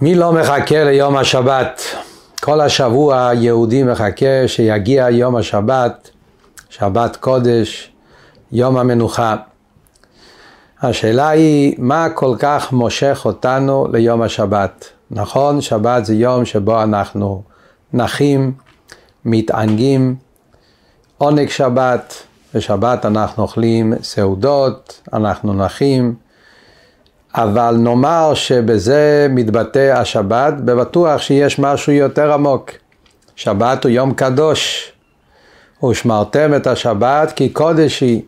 מי לא מחכה ליום השבת? כל השבוע יהודי מחכה שיגיע יום השבת, שבת קודש, יום המנוחה. השאלה היא, מה כל כך מושך אותנו ליום השבת? נכון, שבת זה יום שבו אנחנו נחים, מתענגים, עונג שבת, בשבת אנחנו אוכלים סעודות, אנחנו נחים, אבל נאמר שבזה מתבטא השבת, בבטוח שיש משהו יותר עמוק. שבת הוא יום קדוש, ושמרתם את השבת כי קודש היא.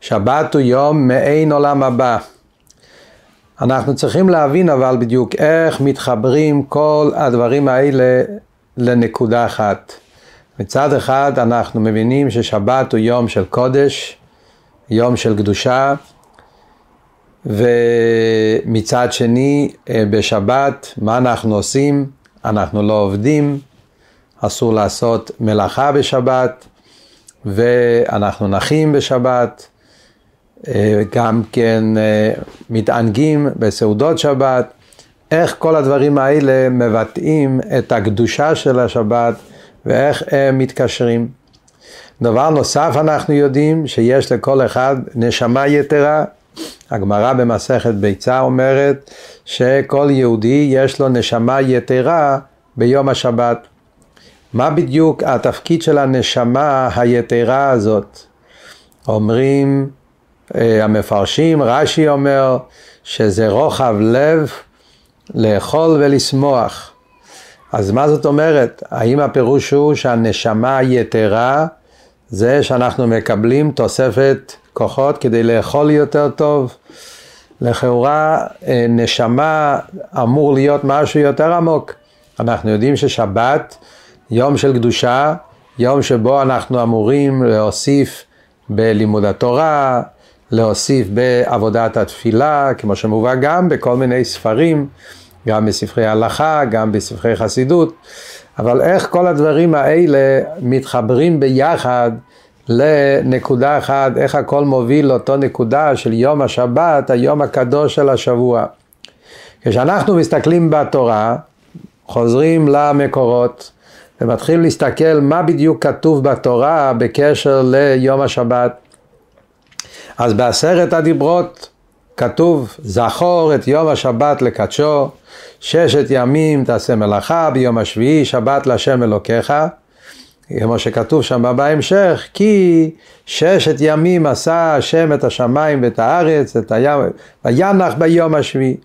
שבת הוא יום מעין עולם הבא. אנחנו צריכים להבין אבל בדיוק איך מתחברים כל הדברים האלה לנקודה אחת. מצד אחד אנחנו מבינים ששבת הוא יום של קודש, יום של קדושה, ומצד שני, אה, בשבת, מה אנחנו עושים? אנחנו לא עובדים, אסור לעשות מלאכה בשבת, ואנחנו נחים בשבת, אה, גם כן אה, מתענגים בסעודות שבת. איך כל הדברים האלה מבטאים את הקדושה של השבת ואיך הם מתקשרים. דבר נוסף אנחנו יודעים שיש לכל אחד נשמה יתרה הגמרא במסכת ביצה אומרת שכל יהודי יש לו נשמה יתרה ביום השבת. מה בדיוק התפקיד של הנשמה היתרה הזאת? אומרים אה, המפרשים, רש"י אומר שזה רוחב לב לאכול ולשמוח. אז מה זאת אומרת? האם הפירוש הוא שהנשמה היתרה זה שאנחנו מקבלים תוספת כוחות כדי לאכול יותר טוב. לכאורה אה, נשמה אמור להיות משהו יותר עמוק. אנחנו יודעים ששבת, יום של קדושה, יום שבו אנחנו אמורים להוסיף בלימוד התורה, להוסיף בעבודת התפילה, כמו שמובא גם בכל מיני ספרים, גם בספרי הלכה, גם בספרי חסידות, אבל איך כל הדברים האלה מתחברים ביחד לנקודה אחת, איך הכל מוביל לאותו נקודה של יום השבת, היום הקדוש של השבוע. כשאנחנו מסתכלים בתורה, חוזרים למקורות ומתחילים להסתכל מה בדיוק כתוב בתורה בקשר ליום השבת. אז בעשרת הדיברות כתוב זכור את יום השבת לקדשו, ששת ימים תעשה מלאכה, ביום השביעי שבת להשם אלוקיך. כמו שכתוב שם בהמשך, כי ששת ימים עשה השם את השמיים ואת הארץ, את הים, וינח ביום השביעי.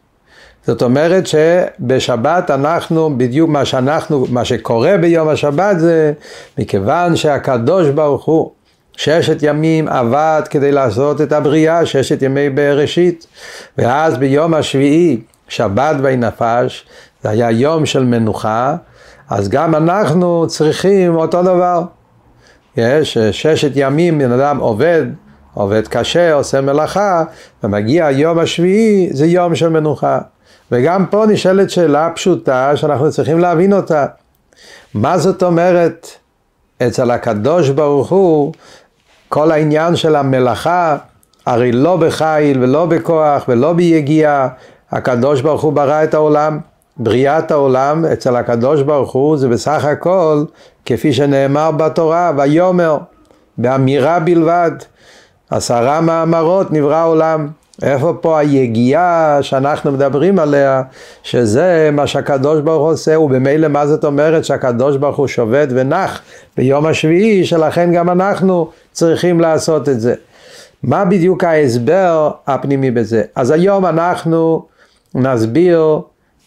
זאת אומרת שבשבת אנחנו, בדיוק מה שאנחנו, מה שקורה ביום השבת זה מכיוון שהקדוש ברוך הוא ששת ימים עבד כדי לעשות את הבריאה, ששת ימי בראשית, ואז ביום השביעי, שבת וינפש, זה היה יום של מנוחה, אז גם אנחנו צריכים אותו דבר. יש ששת ימים בן אדם עובד, עובד קשה, עושה מלאכה, ומגיע היום השביעי, זה יום של מנוחה. וגם פה נשאלת שאלה פשוטה שאנחנו צריכים להבין אותה. מה זאת אומרת אצל הקדוש ברוך הוא כל העניין של המלאכה, הרי לא בחיל ולא בכוח ולא ביגיעה, הקדוש ברוך הוא ברא את העולם. בריאת העולם אצל הקדוש ברוך הוא זה בסך הכל כפי שנאמר בתורה ויאמר באמירה בלבד עשרה מאמרות נברא העולם. איפה פה היגיעה שאנחנו מדברים עליה שזה מה שהקדוש ברוך הוא עושה ובמילא מה זאת אומרת שהקדוש ברוך הוא שובת ונח? ביום השביעי שלכן גם אנחנו צריכים לעשות את זה. מה בדיוק ההסבר הפנימי בזה? אז היום אנחנו נסביר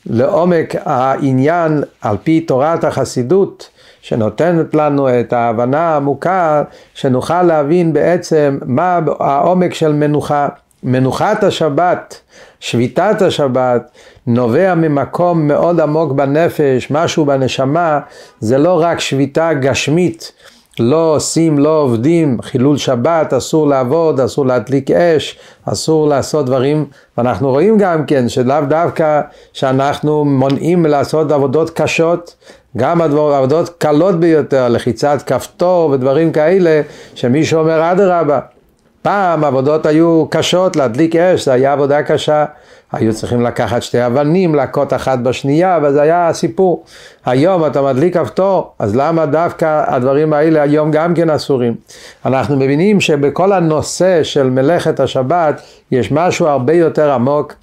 לעומק העניין על פי תורת החסידות שנותנת לנו את ההבנה העמוקה שנוכל להבין בעצם מה העומק של מנוחה. מנוחת השבת, שביתת השבת, נובע ממקום מאוד עמוק בנפש, משהו בנשמה, זה לא רק שביתה גשמית לא עושים, לא עובדים, חילול שבת, אסור לעבוד, אסור להדליק אש, אסור לעשות דברים, ואנחנו רואים גם כן שלאו דווקא שאנחנו מונעים לעשות עבודות קשות, גם עבודות קלות ביותר, לחיצת כפתור ודברים כאלה, שמישהו אומר אדרבה, פעם עבודות היו קשות, להדליק אש, זה היה עבודה קשה. היו צריכים לקחת שתי אבנים, להכות אחת בשנייה, וזה היה הסיפור. היום אתה מדליק כפתור, אז למה דווקא הדברים האלה היום גם כן אסורים? אנחנו מבינים שבכל הנושא של מלאכת השבת יש משהו הרבה יותר עמוק.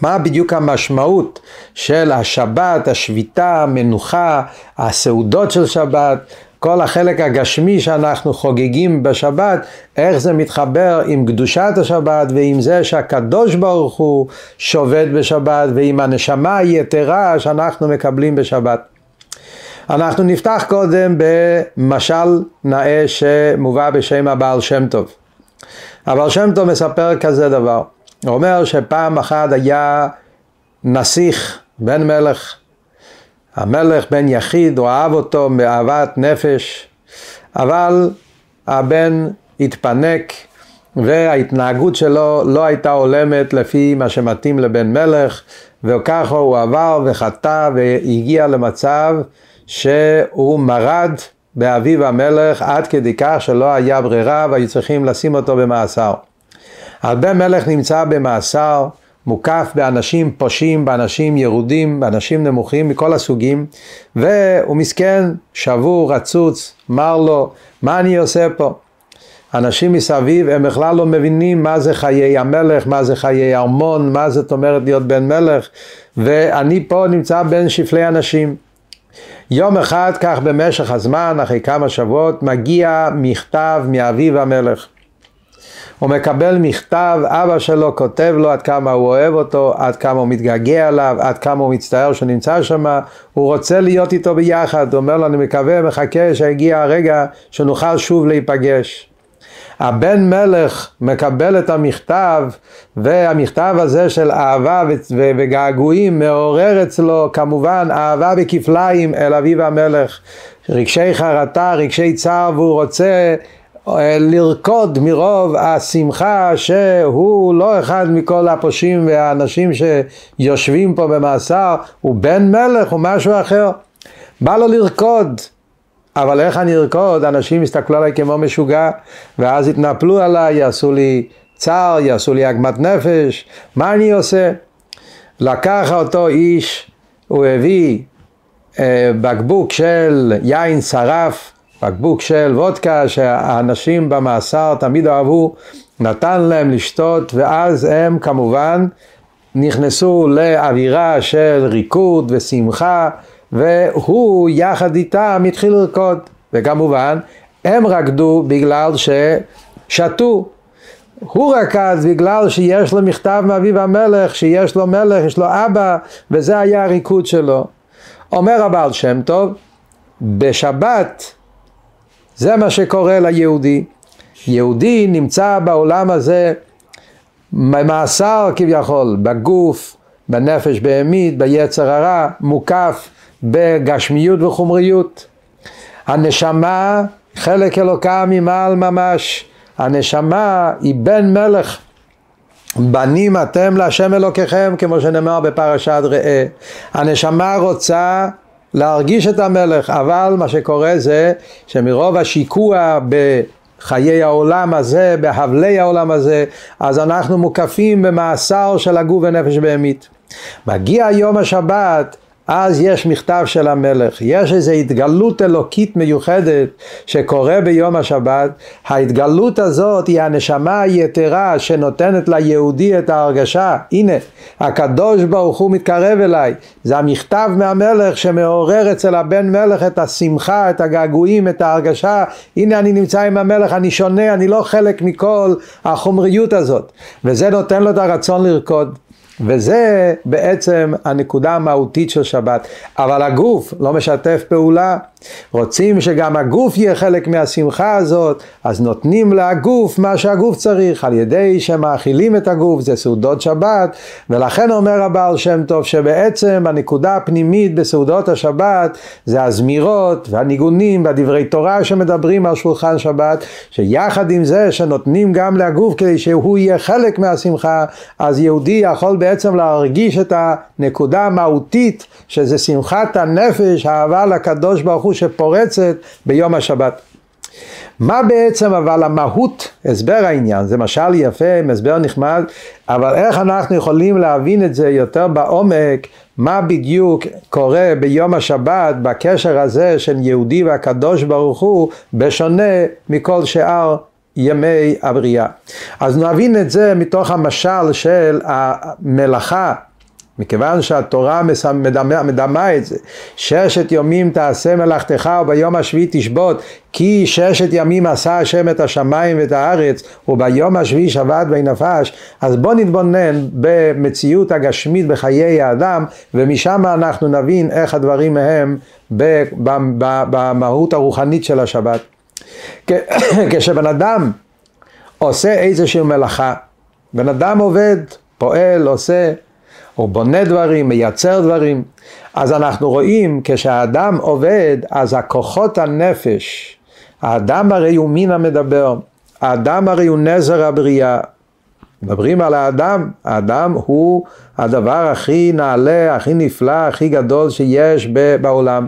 מה בדיוק המשמעות של השבת, השביתה, המנוחה, הסעודות של שבת, כל החלק הגשמי שאנחנו חוגגים בשבת, איך זה מתחבר עם קדושת השבת ועם זה שהקדוש ברוך הוא שובת בשבת ועם הנשמה היתרה שאנחנו מקבלים בשבת. אנחנו נפתח קודם במשל נאה שמובא בשם הבעל שם טוב. הבעל שם טוב מספר כזה דבר, הוא אומר שפעם אחת היה נסיך, בן מלך, המלך בן יחיד, הוא אהב אותו באהבת נפש, אבל הבן התפנק וההתנהגות שלו לא הייתה הולמת לפי מה שמתאים לבן מלך, וככה הוא עבר וחטא והגיע למצב שהוא מרד באביו המלך עד כדי כך שלא היה ברירה והיו צריכים לשים אותו במאסר. הרבה מלך נמצא במאסר מוקף באנשים פושעים, באנשים ירודים, באנשים נמוכים מכל הסוגים, והוא מסכן, שבור, רצוץ, מר לו, מה אני עושה פה? אנשים מסביב הם בכלל לא מבינים מה זה חיי המלך, מה זה חיי ארמון, מה זאת אומרת להיות בן מלך, ואני פה נמצא בין שפלי אנשים. יום אחד, כך במשך הזמן, אחרי כמה שבועות, מגיע מכתב מאביו המלך. הוא מקבל מכתב, אבא שלו כותב לו עד כמה הוא אוהב אותו, עד כמה הוא מתגעגע אליו, עד כמה הוא מצטער שהוא נמצא שם, הוא רוצה להיות איתו ביחד, הוא אומר לו אני מקווה, מחכה שיגיע הרגע שנוכל שוב להיפגש. הבן מלך מקבל את המכתב והמכתב הזה של אהבה וגעגועים מעורר אצלו כמובן אהבה בכפליים אל אביו המלך רגשי חרטה, רגשי צער והוא רוצה לרקוד מרוב השמחה שהוא לא אחד מכל הפושעים והאנשים שיושבים פה במאסר, הוא בן מלך, הוא משהו אחר. בא לו לרקוד, אבל איך אני ארקוד? אנשים יסתכלו עליי כמו משוגע, ואז יתנפלו עליי, יעשו לי צער, יעשו לי עגמת נפש, מה אני עושה? לקח אותו איש, הוא הביא אה, בקבוק של יין שרף, בקבוק של וודקה שהאנשים במאסר תמיד אהבו, נתן להם לשתות ואז הם כמובן נכנסו לאווירה של ריקוד ושמחה והוא יחד איתם התחיל לרקוד וכמובן הם רקדו בגלל ששתו הוא רקד בגלל שיש לו מכתב מאביו המלך, שיש לו מלך, יש לו אבא, וזה היה הריקוד שלו. אומר הבעל שם טוב, בשבת זה מה שקורה ליהודי. יהודי נמצא בעולם הזה במאסר כביכול, בגוף, בנפש בהמית, ביצר הרע, מוקף בגשמיות וחומריות. הנשמה, חלק אלוקה ממעל ממש. הנשמה היא בן מלך. בנים אתם להשם אלוקיכם, כמו שנאמר בפרשת ראה. הנשמה רוצה להרגיש את המלך, אבל מה שקורה זה שמרוב השיקוע בחיי העולם הזה, בהבלי העולם הזה, אז אנחנו מוקפים במאסר של הגוף ונפש בהמית. מגיע יום השבת, אז יש מכתב של המלך, יש איזו התגלות אלוקית מיוחדת שקורה ביום השבת, ההתגלות הזאת היא הנשמה היתרה שנותנת ליהודי את ההרגשה, הנה הקדוש ברוך הוא מתקרב אליי, זה המכתב מהמלך שמעורר אצל הבן מלך את השמחה, את הגעגועים, את ההרגשה, הנה אני נמצא עם המלך, אני שונה, אני לא חלק מכל החומריות הזאת, וזה נותן לו את הרצון לרקוד. וזה בעצם הנקודה המהותית של שבת. אבל הגוף לא משתף פעולה. רוצים שגם הגוף יהיה חלק מהשמחה הזאת, אז נותנים לגוף מה שהגוף צריך, על ידי שמאכילים את הגוף, זה סעודות שבת, ולכן אומר הבעל שם טוב שבעצם הנקודה הפנימית בסעודות השבת זה הזמירות והניגונים והדברי תורה שמדברים על שולחן שבת, שיחד עם זה שנותנים גם לגוף כדי שהוא יהיה חלק מהשמחה, אז יהודי יכול בעצם להרגיש את הנקודה המהותית שזה שמחת הנפש, האהבה לקדוש ברוך הוא שפורצת ביום השבת. מה בעצם אבל המהות, הסבר העניין, זה משל יפה, הסבר נחמד, אבל איך אנחנו יכולים להבין את זה יותר בעומק, מה בדיוק קורה ביום השבת בקשר הזה של יהודי והקדוש ברוך הוא, בשונה מכל שאר ימי הבריאה. אז נבין את זה מתוך המשל של המלאכה מכיוון שהתורה מדמה, מדמה את זה, ששת יומים תעשה מלאכתך וביום השביעי תשבות, כי ששת ימים עשה השם את השמיים ואת הארץ, וביום השביעי שבת ונפש, אז בוא נתבונן במציאות הגשמית בחיי האדם, ומשם אנחנו נבין איך הדברים הם במהות הרוחנית של השבת. כשבן אדם עושה איזושהי מלאכה, בן אדם עובד, פועל, עושה, הוא בונה דברים, מייצר דברים. אז אנחנו רואים כשהאדם עובד, אז הכוחות הנפש, האדם הרי הוא מין המדבר, האדם הרי הוא נזר הבריאה. מדברים על האדם, האדם הוא הדבר הכי נעלה, הכי נפלא, הכי גדול שיש בעולם.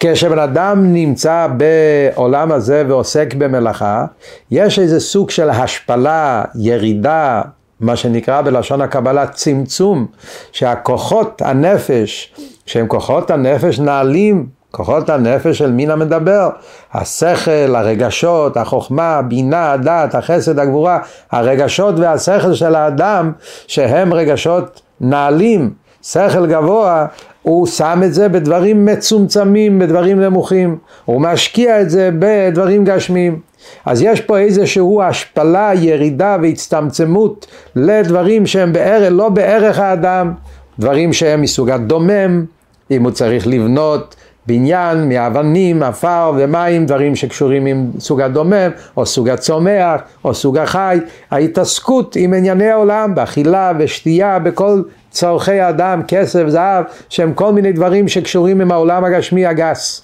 כשבן אדם נמצא בעולם הזה ועוסק במלאכה, יש איזה סוג של השפלה, ירידה, מה שנקרא בלשון הקבלה צמצום, שהכוחות הנפש, שהם כוחות הנפש נעלים, כוחות הנפש של מין המדבר, השכל, הרגשות, החוכמה, הבינה, הדת, החסד, הגבורה, הרגשות והשכל של האדם, שהם רגשות נעלים, שכל גבוה, הוא שם את זה בדברים מצומצמים, בדברים נמוכים, הוא משקיע את זה בדברים גשמיים. אז יש פה איזשהו השפלה, ירידה והצטמצמות לדברים שהם בערך, לא בערך האדם, דברים שהם מסוג הדומם, אם הוא צריך לבנות בניין מאבנים, עפר ומים, דברים שקשורים עם סוג הדומם, או סוג הצומח, או סוג החי, ההתעסקות עם ענייני העולם, באכילה, ושתייה, בכל צורכי האדם, כסף, זהב, שהם כל מיני דברים שקשורים עם העולם הגשמי הגס.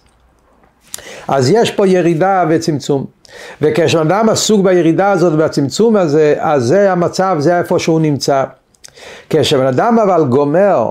אז יש פה ירידה וצמצום. וכשאדם עסוק בירידה הזאת והצמצום הזה, אז זה המצב, זה איפה שהוא נמצא. כשבן אדם אבל גומר,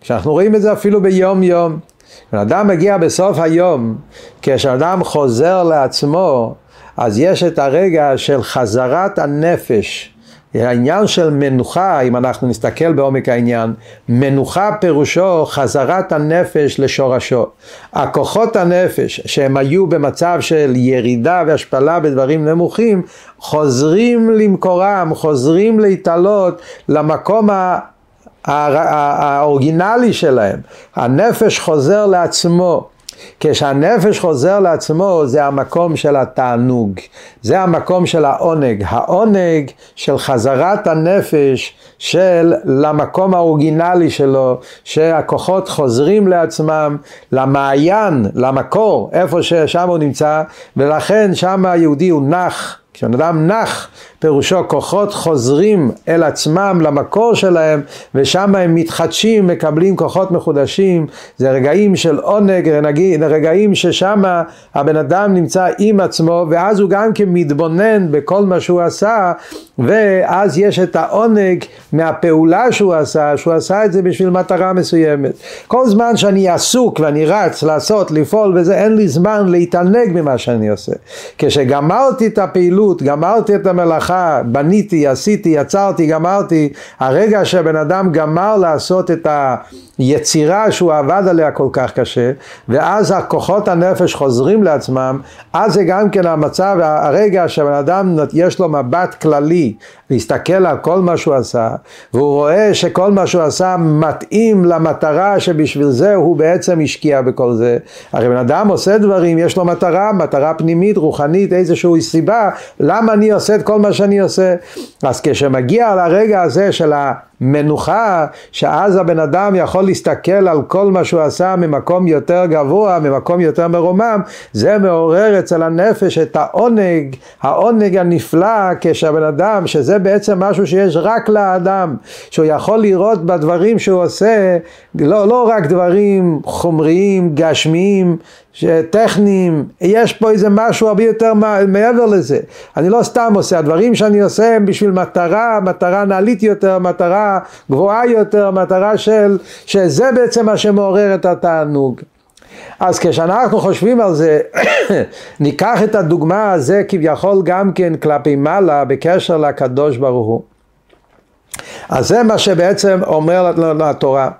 כשאנחנו רואים את זה אפילו ביום יום, כשבן אדם מגיע בסוף היום, כשאדם חוזר לעצמו, אז יש את הרגע של חזרת הנפש העניין של מנוחה, אם אנחנו נסתכל בעומק העניין, מנוחה פירושו חזרת הנפש לשורשו. הכוחות הנפש שהם היו במצב של ירידה והשפלה בדברים נמוכים, חוזרים למקורם, חוזרים להתעלות למקום ה... האורגינלי שלהם, הנפש חוזר לעצמו, כשהנפש חוזר לעצמו זה המקום של התענוג, זה המקום של העונג, העונג של חזרת הנפש של למקום האורגינלי שלו, שהכוחות חוזרים לעצמם, למעיין, למקור, איפה ששם הוא נמצא, ולכן שם היהודי הוא נח, כשבן אדם נח פירושו כוחות חוזרים אל עצמם למקור שלהם ושם הם מתחדשים, מקבלים כוחות מחודשים, זה רגעים של עונג, רגעים ששם הבן אדם נמצא עם עצמו ואז הוא גם כן מתבונן בכל מה שהוא עשה ואז יש את העונג מהפעולה שהוא עשה, שהוא עשה את זה בשביל מטרה מסוימת. כל זמן שאני עסוק ואני רץ לעשות, לפעול וזה, אין לי זמן להתענג ממה שאני עושה. כשגמרתי את הפעילות, גמרתי את המלאכה מלאכה, בניתי, עשיתי, יצרתי, גמרתי, הרגע שהבן אדם גמר לעשות את היצירה שהוא עבד עליה כל כך קשה, ואז הכוחות הנפש חוזרים לעצמם, אז זה גם כן המצב, הרגע שהבן אדם יש לו מבט כללי, להסתכל על כל מה שהוא עשה, והוא רואה שכל מה שהוא עשה מתאים למטרה שבשביל זה הוא בעצם השקיע בכל זה. הרי בן אדם עושה דברים, יש לו מטרה, מטרה פנימית, רוחנית, איזושהי סיבה, למה אני עושה את כל מה שאני עושה. אז כשמגיע לרגע הזה של המנוחה, שאז הבן אדם יכול להסתכל על כל מה שהוא עשה ממקום יותר גבוה, ממקום יותר מרומם, זה מעורר אצל הנפש את העונג, העונג הנפלא כשהבן אדם, שזה בעצם משהו שיש רק לאדם, שהוא יכול לראות בדברים שהוא עושה, לא, לא רק דברים חומריים, גשמיים, טכניים, יש פה איזה משהו הרבה יותר מעבר לזה. אני לא סתם עושה, הדברים שאני עושה הם בשביל מטרה, מטרה נעלית יותר, מטרה גבוהה יותר, מטרה של, שזה בעצם מה שמעורר את התענוג. אז כשאנחנו חושבים על זה, ניקח את הדוגמה הזה כביכול גם כן כלפי מעלה בקשר לקדוש ברוך הוא. אז זה מה שבעצם אומר לנו התורה.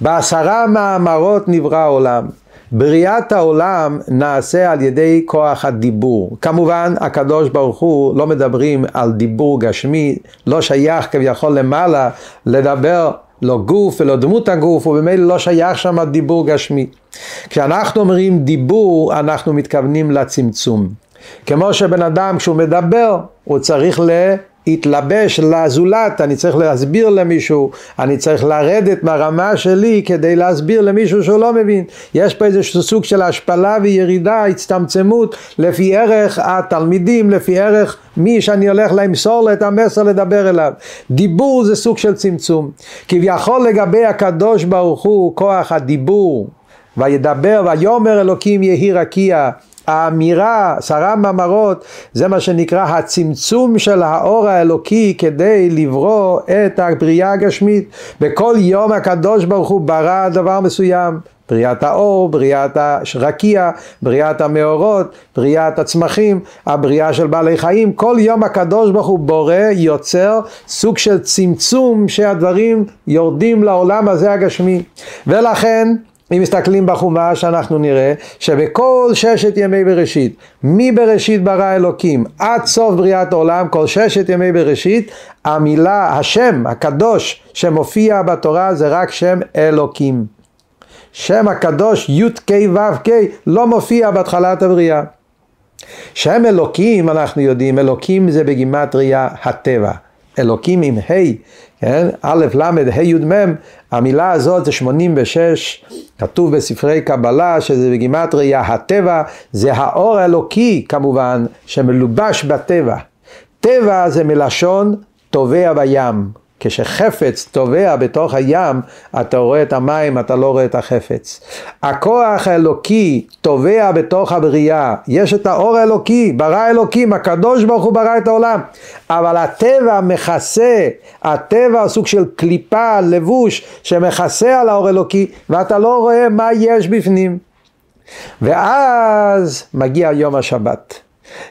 בעשרה מאמרות נברא העולם. בריאת העולם נעשה על ידי כוח הדיבור. כמובן, הקדוש ברוך הוא לא מדברים על דיבור גשמי, לא שייך כביכול למעלה לדבר לא גוף ולא דמות הגוף, ובמילא לא שייך שם דיבור גשמי. כשאנחנו אומרים דיבור, אנחנו מתכוונים לצמצום. כמו שבן אדם כשהוא מדבר, הוא צריך להתלבש לזולת, אני צריך להסביר למישהו, אני צריך לרדת מהרמה שלי כדי להסביר למישהו שהוא לא מבין. יש פה איזשהו סוג של השפלה וירידה, הצטמצמות, לפי ערך התלמידים, לפי ערך מי שאני הולך למסור לו את המסר לדבר אליו. דיבור זה סוג של צמצום. כביכול לגבי הקדוש ברוך הוא, כוח הדיבור, וידבר ויאמר אלוקים יהי רקיע האמירה, עשרה מאמרות, זה מה שנקרא הצמצום של האור האלוקי כדי לברוא את הבריאה הגשמית. בכל יום הקדוש ברוך הוא ברא דבר מסוים. בריאת האור, בריאת הרקיע, בריאת המאורות, בריאת הצמחים, הבריאה של בעלי חיים, כל יום הקדוש ברוך הוא בורא, יוצר סוג של צמצום שהדברים יורדים לעולם הזה הגשמי. ולכן אם מסתכלים בחומש אנחנו נראה שבכל ששת ימי בראשית, מבראשית ברא אלוקים עד סוף בריאת העולם, כל ששת ימי בראשית, המילה, השם הקדוש שמופיע בתורה זה רק שם אלוקים. שם הקדוש י"ק ו"ק לא מופיע בהתחלת הבריאה. שם אלוקים אנחנו יודעים, אלוקים זה בגימטריה הטבע. אלוקים עם ה', כן? א', ל', ה', י', מ', המילה הזאת זה 86, כתוב בספרי קבלה שזה בגימטריה הטבע, זה האור האלוקי כמובן, שמלובש בטבע. טבע זה מלשון טובע בים, כשחפץ טובע בתוך הים, אתה רואה את המים, אתה לא רואה את החפץ. הכוח האלוקי טובע בתוך הבריאה, יש את האור האלוקי, ברא אלוקים, הקדוש ברוך הוא ברא את העולם, אבל הטבע מכסה, הטבע סוג של קליפה, לבוש, שמכסה על האור האלוקי, ואתה לא רואה מה יש בפנים. ואז מגיע יום השבת.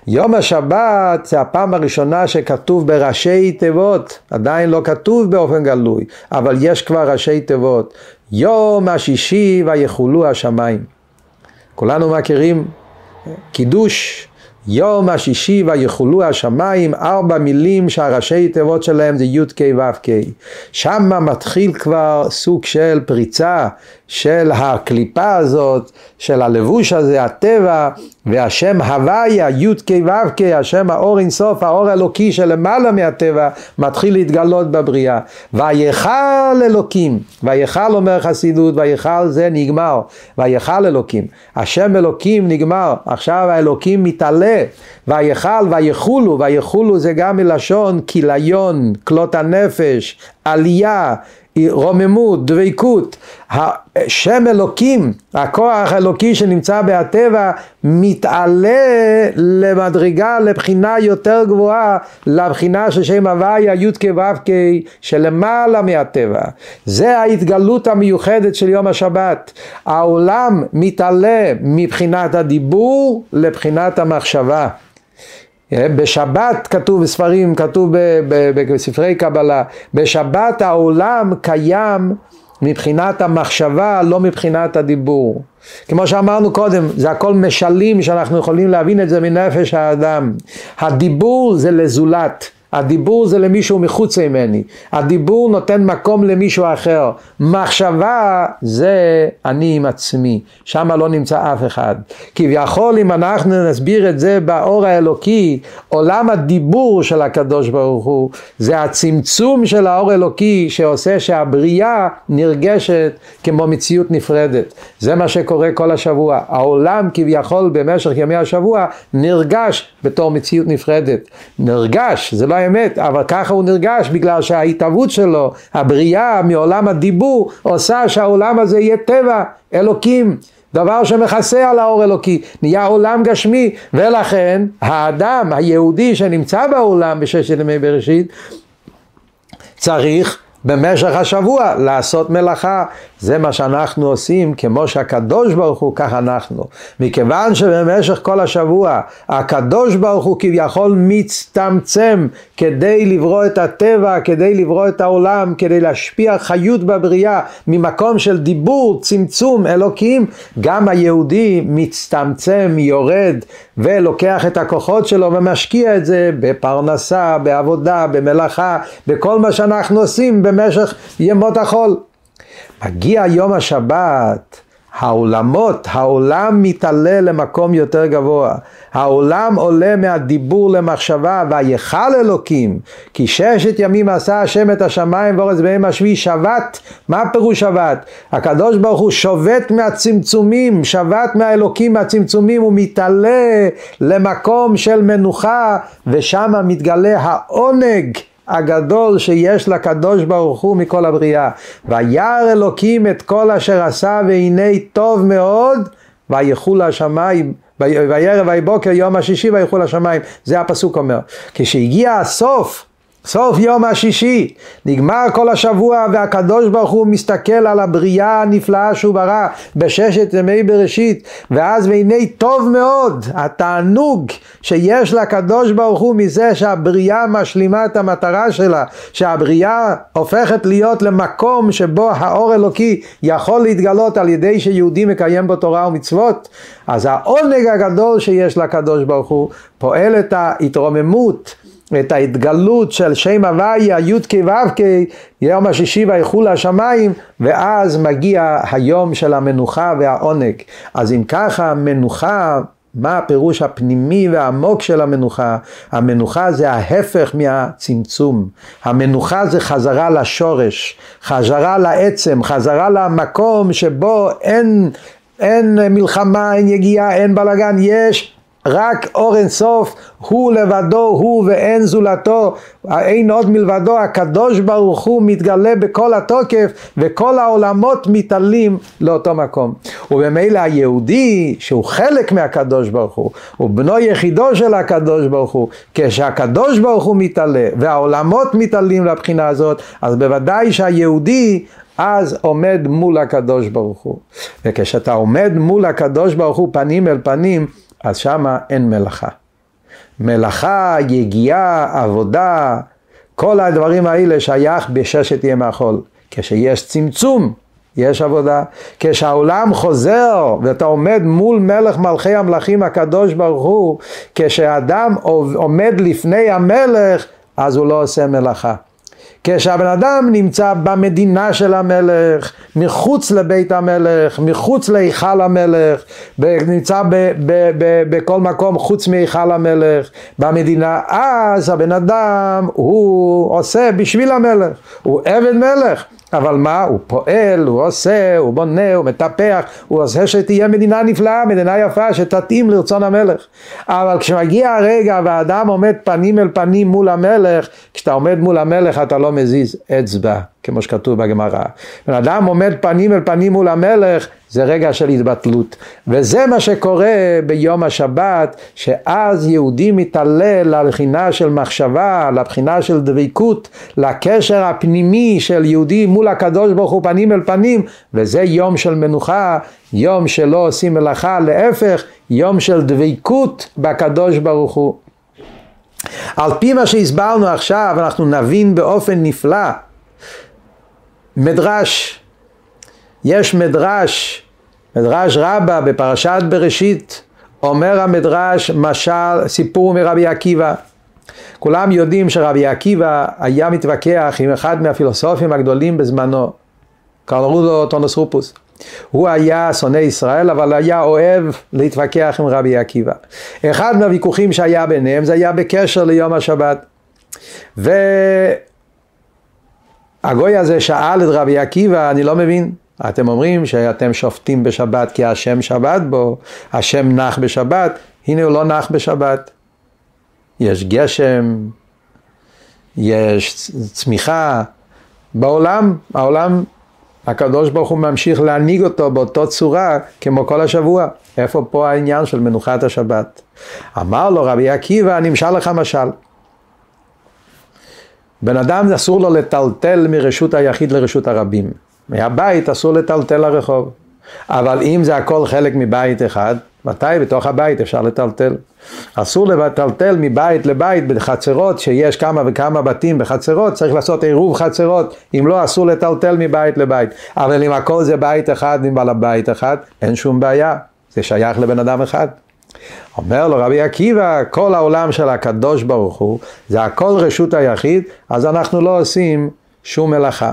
יום השבת זה הפעם הראשונה שכתוב בראשי תיבות, עדיין לא כתוב באופן גלוי, אבל יש כבר ראשי תיבות. יום השישי ויחולו השמיים. כולנו מכירים קידוש, יום השישי ויחולו השמיים, ארבע מילים שהראשי תיבות שלהם זה י"ק ו"ק. שמה מתחיל כבר סוג של פריצה של הקליפה הזאת, של הלבוש הזה, הטבע, והשם הוויה, י"ק ו"ק, השם האור אינסוף, האור האלוקי שלמעלה מהטבע, מתחיל להתגלות בבריאה. ויכל אלוקים, ויכל אומר חסידות, ויכל זה נגמר, ויכל אלוקים. השם אלוקים נגמר, עכשיו האלוקים מתעלה, ויכל ויכולו, ויכולו זה גם מלשון כיליון, כלות הנפש, עלייה, רוממות, דבקות, שם אלוקים, הכוח האלוקי שנמצא בהטבע, מתעלה למדרגה, לבחינה יותר גבוהה, לבחינה של שם הוויה, י"ק ו"ק, שלמעלה מהטבע. זה ההתגלות המיוחדת של יום השבת. העולם מתעלה מבחינת הדיבור לבחינת המחשבה. אה, בשבת כתוב בספרים, כתוב בספרי קבלה, בשבת העולם קיים מבחינת המחשבה, לא מבחינת הדיבור. כמו שאמרנו קודם, זה הכל משלים שאנחנו יכולים להבין את זה מנפש האדם. הדיבור זה לזולת. הדיבור זה למישהו מחוץ ממני, הדיבור נותן מקום למישהו אחר, מחשבה זה אני עם עצמי, שם לא נמצא אף אחד. כביכול אם אנחנו נסביר את זה באור האלוקי, עולם הדיבור של הקדוש ברוך הוא, זה הצמצום של האור האלוקי שעושה שהבריאה נרגשת כמו מציאות נפרדת. זה מה שקורה כל השבוע. העולם כביכול במשך ימי השבוע נרגש בתור מציאות נפרדת. נרגש, זה לא האמת, אבל ככה הוא נרגש בגלל שההתהוות שלו, הבריאה מעולם הדיבור, עושה שהעולם הזה יהיה טבע, אלוקים. דבר שמכסה על האור אלוקי, נהיה עולם גשמי, ולכן האדם היהודי שנמצא בעולם בששת ימי בראשית, צריך במשך השבוע לעשות מלאכה, זה מה שאנחנו עושים, כמו שהקדוש ברוך הוא, כך אנחנו. מכיוון שבמשך כל השבוע הקדוש ברוך הוא כביכול מצטמצם כדי לברוא את הטבע, כדי לברוא את העולם, כדי להשפיע חיות בבריאה ממקום של דיבור, צמצום, אלוקים, גם היהודי מצטמצם, יורד ולוקח את הכוחות שלו ומשקיע את זה בפרנסה, בעבודה, במלאכה, בכל מה שאנחנו עושים במשך ימות החול. מגיע יום השבת, העולמות, העולם מתעלה למקום יותר גבוה. העולם עולה מהדיבור למחשבה, ויכל אלוקים, כי ששת ימים עשה השם את השמיים ואורץ בהם השביעי שבת. מה פירוש שבת? הקדוש ברוך הוא שובת מהצמצומים, שבת מהאלוקים מהצמצומים, הוא מתעלה למקום של מנוחה, ושם מתגלה העונג. הגדול שיש לקדוש ברוך הוא מכל הבריאה. וירא אלוקים את כל אשר עשה והנה טוב מאוד ויחו לשמיים וירא ויבוקר יום השישי ויחו לשמיים זה הפסוק אומר כשהגיע הסוף סוף יום השישי, נגמר כל השבוע והקדוש ברוך הוא מסתכל על הבריאה הנפלאה שהוא ברא בששת ימי בראשית. ואז והנה טוב מאוד התענוג שיש לקדוש ברוך הוא מזה שהבריאה משלימה את המטרה שלה שהבריאה הופכת להיות למקום שבו האור אלוקי יכול להתגלות על ידי שיהודי מקיים בו תורה ומצוות. אז העונג הגדול שיש לקדוש ברוך הוא פועל את ההתרוממות את ההתגלות של שם הוויה, י"ק ו"ק, יום השישי ויחול השמיים, ואז מגיע היום של המנוחה והעונג. אז אם ככה, מנוחה, מה הפירוש הפנימי והעמוק של המנוחה? המנוחה זה ההפך מהצמצום. המנוחה זה חזרה לשורש, חזרה לעצם, חזרה למקום שבו אין, אין מלחמה, אין יגיעה, אין בלאגן, יש רק אור אינסוף, הוא לבדו, הוא ואין זולתו, אין עוד מלבדו, הקדוש ברוך הוא מתגלה בכל התוקף וכל העולמות מתעלים לאותו מקום. וממילא היהודי שהוא חלק מהקדוש ברוך הוא, הוא בנו יחידו של הקדוש ברוך הוא, כשהקדוש ברוך הוא מתעלה והעולמות מתעלים לבחינה הזאת, אז בוודאי שהיהודי אז עומד מול הקדוש ברוך הוא. וכשאתה עומד מול הקדוש ברוך הוא פנים אל פנים, אז שמה אין מלאכה. מלאכה, יגיעה, עבודה, כל הדברים האלה שייך בששת ימי החול. כשיש צמצום, יש עבודה. כשהעולם חוזר ואתה עומד מול מלך מלכי המלכים הקדוש ברוך הוא, כשאדם עומד לפני המלך, אז הוא לא עושה מלאכה. כשהבן אדם נמצא במדינה של המלך, מחוץ לבית המלך, מחוץ להיכל המלך, נמצא ב, ב, ב, בכל מקום חוץ מהיכל המלך, במדינה, אז הבן אדם הוא עושה בשביל המלך, הוא עבד מלך. אבל מה? הוא פועל, הוא עושה, הוא בונה, הוא מטפח, הוא עושה שתהיה מדינה נפלאה, מדינה יפה, שתתאים לרצון המלך. אבל כשמגיע הרגע והאדם עומד פנים אל פנים מול המלך, כשאתה עומד מול המלך אתה לא מזיז אצבע. כמו שכתוב בגמרא. בן אדם עומד פנים אל פנים מול המלך, זה רגע של התבטלות. וזה מה שקורה ביום השבת, שאז יהודי מתעלה לבחינה של מחשבה, לבחינה של דבקות, לקשר הפנימי של יהודי מול הקדוש ברוך הוא פנים אל פנים, וזה יום של מנוחה, יום שלא עושים מלאכה, להפך, יום של דבקות בקדוש ברוך הוא. על פי מה שהסברנו עכשיו, אנחנו נבין באופן נפלא מדרש, יש מדרש, מדרש רבה בפרשת בראשית, אומר המדרש משל, סיפור מרבי עקיבא. כולם יודעים שרבי עקיבא היה מתווכח עם אחד מהפילוסופים הגדולים בזמנו, קראו לו טונוס רופוס. הוא היה שונא ישראל, אבל היה אוהב להתווכח עם רבי עקיבא. אחד מהוויכוחים שהיה ביניהם זה היה בקשר ליום השבת. ו... הגוי הזה שאל את רבי עקיבא, אני לא מבין. אתם אומרים שאתם שופטים בשבת כי השם שבת בו, השם נח בשבת, הנה הוא לא נח בשבת. יש גשם, יש צמיחה, בעולם, העולם, הקדוש ברוך הוא ממשיך להנהיג אותו באותו צורה כמו כל השבוע. איפה פה העניין של מנוחת השבת? אמר לו רבי עקיבא, אני אמשל לך משל. בן אדם אסור לו לטלטל מרשות היחיד לרשות הרבים. מהבית אסור לטלטל לרחוב. אבל אם זה הכל חלק מבית אחד, מתי בתוך הבית אפשר לטלטל? אסור לטלטל מבית לבית בחצרות, שיש כמה וכמה בתים בחצרות, צריך לעשות עירוב חצרות, אם לא אסור לטלטל מבית לבית. אבל אם הכל זה בית אחד עם בעל הבית אחד, אין שום בעיה, זה שייך לבן אדם אחד. אומר לו רבי עקיבא, כל העולם של הקדוש ברוך הוא, זה הכל רשות היחיד, אז אנחנו לא עושים שום מלאכה.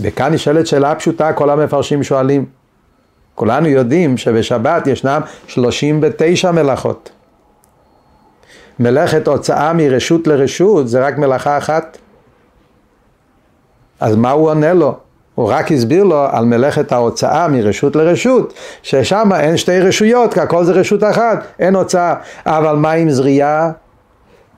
וכאן נשאלת שאלה פשוטה, כל המפרשים שואלים. כולנו יודעים שבשבת ישנם 39 מלאכות. מלאכת הוצאה מרשות לרשות זה רק מלאכה אחת. אז מה הוא עונה לו? הוא רק הסביר לו על מלאכת ההוצאה מרשות לרשות, ששם אין שתי רשויות, כי הכל זה רשות אחת, אין הוצאה. אבל מה עם זריעה?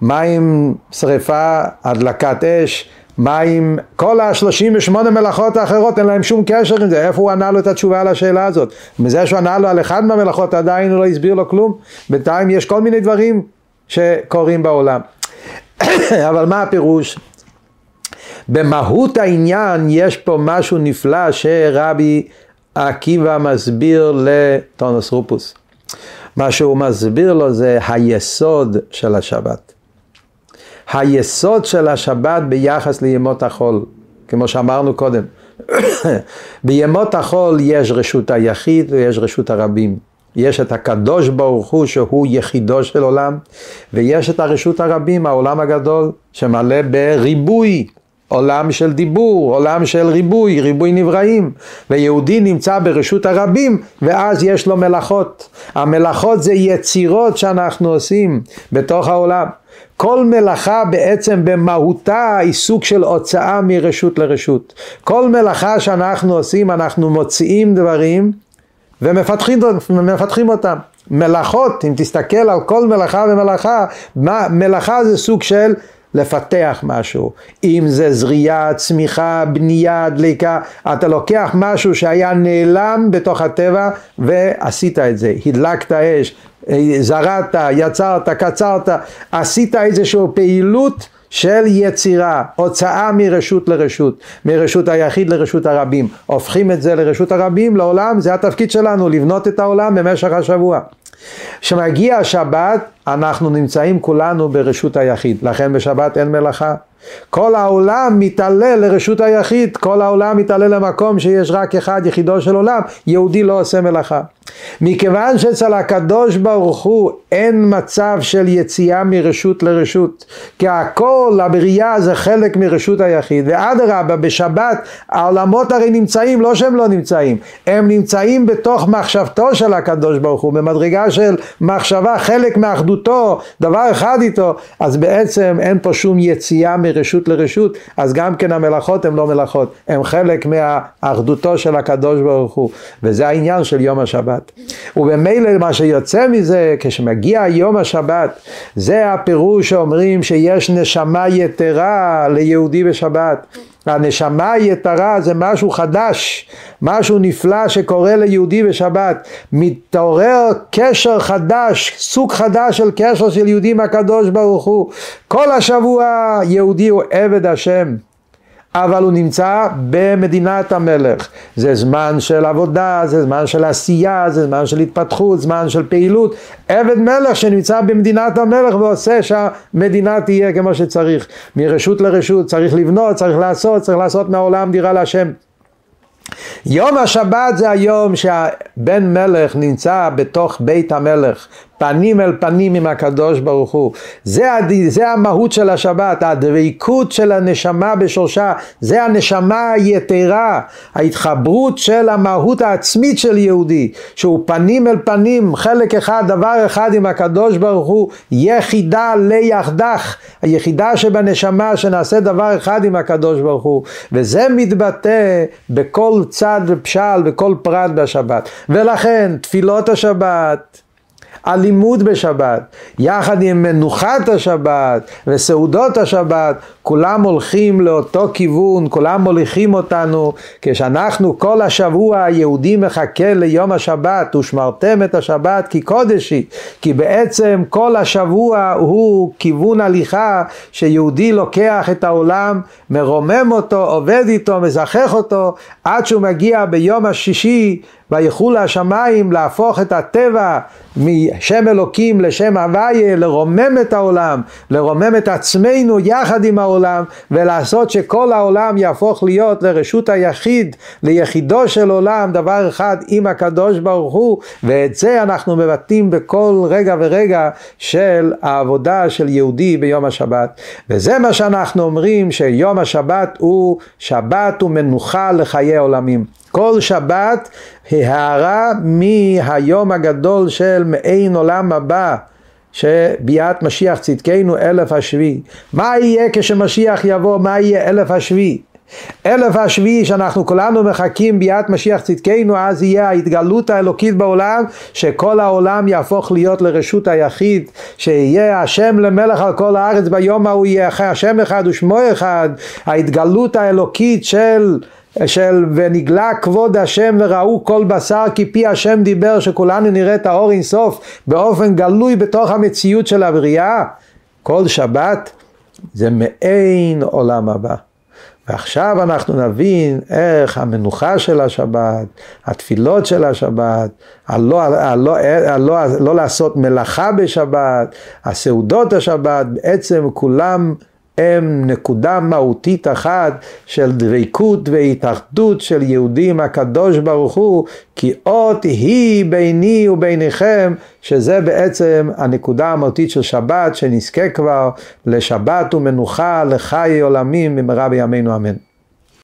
מה עם שריפה, הדלקת אש? מה עם כל ה-38 מלאכות האחרות, אין להם שום קשר עם זה, איפה הוא ענה לו את התשובה על השאלה הזאת? מזה שהוא ענה לו על אחד מהמלאכות עדיין הוא לא הסביר לו כלום, בינתיים יש כל מיני דברים שקורים בעולם. אבל מה הפירוש? במהות העניין יש פה משהו נפלא שרבי עקיבא מסביר לטונוס רופוס. מה שהוא מסביר לו זה היסוד של השבת. היסוד של השבת ביחס לימות החול, כמו שאמרנו קודם. בימות החול יש רשות היחיד ויש רשות הרבים. יש את הקדוש ברוך הוא שהוא יחידו של עולם, ויש את הרשות הרבים, העולם הגדול, שמלא בריבוי, עולם של דיבור, עולם של ריבוי, ריבוי נבראים, ויהודי נמצא ברשות הרבים, ואז יש לו מלאכות. המלאכות זה יצירות שאנחנו עושים בתוך העולם. כל מלאכה בעצם במהותה היא סוג של הוצאה מרשות לרשות. כל מלאכה שאנחנו עושים, אנחנו מוציאים דברים ומפתחים אותם. מלאכות, אם תסתכל על כל מלאכה ומלאכה, מלאכה זה סוג של לפתח משהו, אם זה זריעה, צמיחה, בנייה, דליקה, אתה לוקח משהו שהיה נעלם בתוך הטבע ועשית את זה, הדלקת אש, זרעת, יצרת, קצרת, עשית איזושהי פעילות של יצירה, הוצאה מרשות לרשות, מרשות היחיד לרשות הרבים, הופכים את זה לרשות הרבים, לעולם, זה התפקיד שלנו, לבנות את העולם במשך השבוע. כשמגיע השבת, אנחנו נמצאים כולנו ברשות היחיד, לכן בשבת אין מלאכה. כל העולם מתעלה לרשות היחיד, כל העולם מתעלה למקום שיש רק אחד יחידו של עולם, יהודי לא עושה מלאכה. מכיוון שאצל הקדוש ברוך הוא אין מצב של יציאה מרשות לרשות, כי הכל, הבריאה זה חלק מרשות היחיד, ואדרבה בשבת העולמות הרי נמצאים, לא שהם לא נמצאים, הם נמצאים בתוך מחשבתו של הקדוש ברוך הוא, במדרגה של מחשבה, חלק מאחדותו, דבר אחד איתו, אז בעצם אין פה שום יציאה מרשות לרשות, אז גם כן המלאכות הן לא מלאכות, הן חלק מאחדותו של הקדוש ברוך הוא, וזה העניין של יום השבת. ובמילא מה שיוצא מזה, כשמגיע יום השבת, זה הפירוש שאומרים שיש נשמה יתרה ליהודי בשבת. הנשמה היתרה זה משהו חדש, משהו נפלא שקורה ליהודי בשבת. מתעורר קשר חדש, סוג חדש של קשר של יהודי עם הקדוש ברוך הוא. כל השבוע יהודי הוא עבד השם. אבל הוא נמצא במדינת המלך. זה זמן של עבודה, זה זמן של עשייה, זה זמן של התפתחות, זמן של פעילות. עבד מלך שנמצא במדינת המלך ועושה שהמדינה תהיה כמו שצריך. מרשות לרשות צריך לבנות, צריך לעשות, צריך לעשות מהעולם דירה להשם. יום השבת זה היום שהבן מלך נמצא בתוך בית המלך, פנים אל פנים עם הקדוש ברוך הוא. זה, זה המהות של השבת, הדבקות של הנשמה בשורשה, זה הנשמה היתרה, ההתחברות של המהות העצמית של יהודי, שהוא פנים אל פנים, חלק אחד, דבר אחד עם הקדוש ברוך הוא, יחידה ליחדך, היחידה שבנשמה שנעשה דבר אחד עם הקדוש ברוך הוא, וזה מתבטא בכל צד ופשל, בכל פרט בשבת. ולכן תפילות השבת, הלימוד בשבת, יחד עם מנוחת השבת וסעודות השבת, כולם הולכים לאותו כיוון, כולם מוליכים אותנו, כשאנחנו כל השבוע היהודי מחכה ליום השבת, ושמרתם את השבת כי קודש היא, כי בעצם כל השבוע הוא כיוון הליכה שיהודי לוקח את העולם, מרומם אותו, עובד איתו, מזכח אותו, עד שהוא מגיע ביום השישי ויחול השמיים להפוך את הטבע משם אלוקים לשם הוויה, לרומם את העולם, לרומם את עצמנו יחד עם העולם, ולעשות שכל העולם יהפוך להיות לרשות היחיד, ליחידו של עולם, דבר אחד עם הקדוש ברוך הוא, ואת זה אנחנו מבטאים בכל רגע ורגע של העבודה של יהודי ביום השבת. וזה מה שאנחנו אומרים שיום השבת הוא שבת ומנוחה לחיי עולמים. כל שבת הערה מהיום הגדול של מעין עולם הבא שביאת משיח צדקנו אלף השביעי. מה יהיה כשמשיח יבוא? מה יהיה אלף השביעי? אלף השביעי שאנחנו כולנו מחכים ביאת משיח צדקנו אז יהיה ההתגלות האלוקית בעולם שכל העולם יהפוך להיות לרשות היחיד שיהיה השם למלך על כל הארץ ביום ההוא יהיה השם אחד ושמו אחד ההתגלות האלוקית של של ונגלה כבוד השם וראו כל בשר כי פי השם דיבר שכולנו נראה את האור אינסוף באופן גלוי בתוך המציאות של הבריאה כל שבת זה מעין עולם הבא. ועכשיו אנחנו נבין איך המנוחה של השבת, התפילות של השבת, הלא, הלא, הלא, הלא, לא לעשות מלאכה בשבת, הסעודות השבת, בעצם כולם הם נקודה מהותית אחת של דבקות והתאחדות של יהודים הקדוש ברוך הוא כי אות היא ביני וביניכם שזה בעצם הנקודה המהותית של שבת שנזכה כבר לשבת ומנוחה לחיי עולמים במהרה בימינו אמן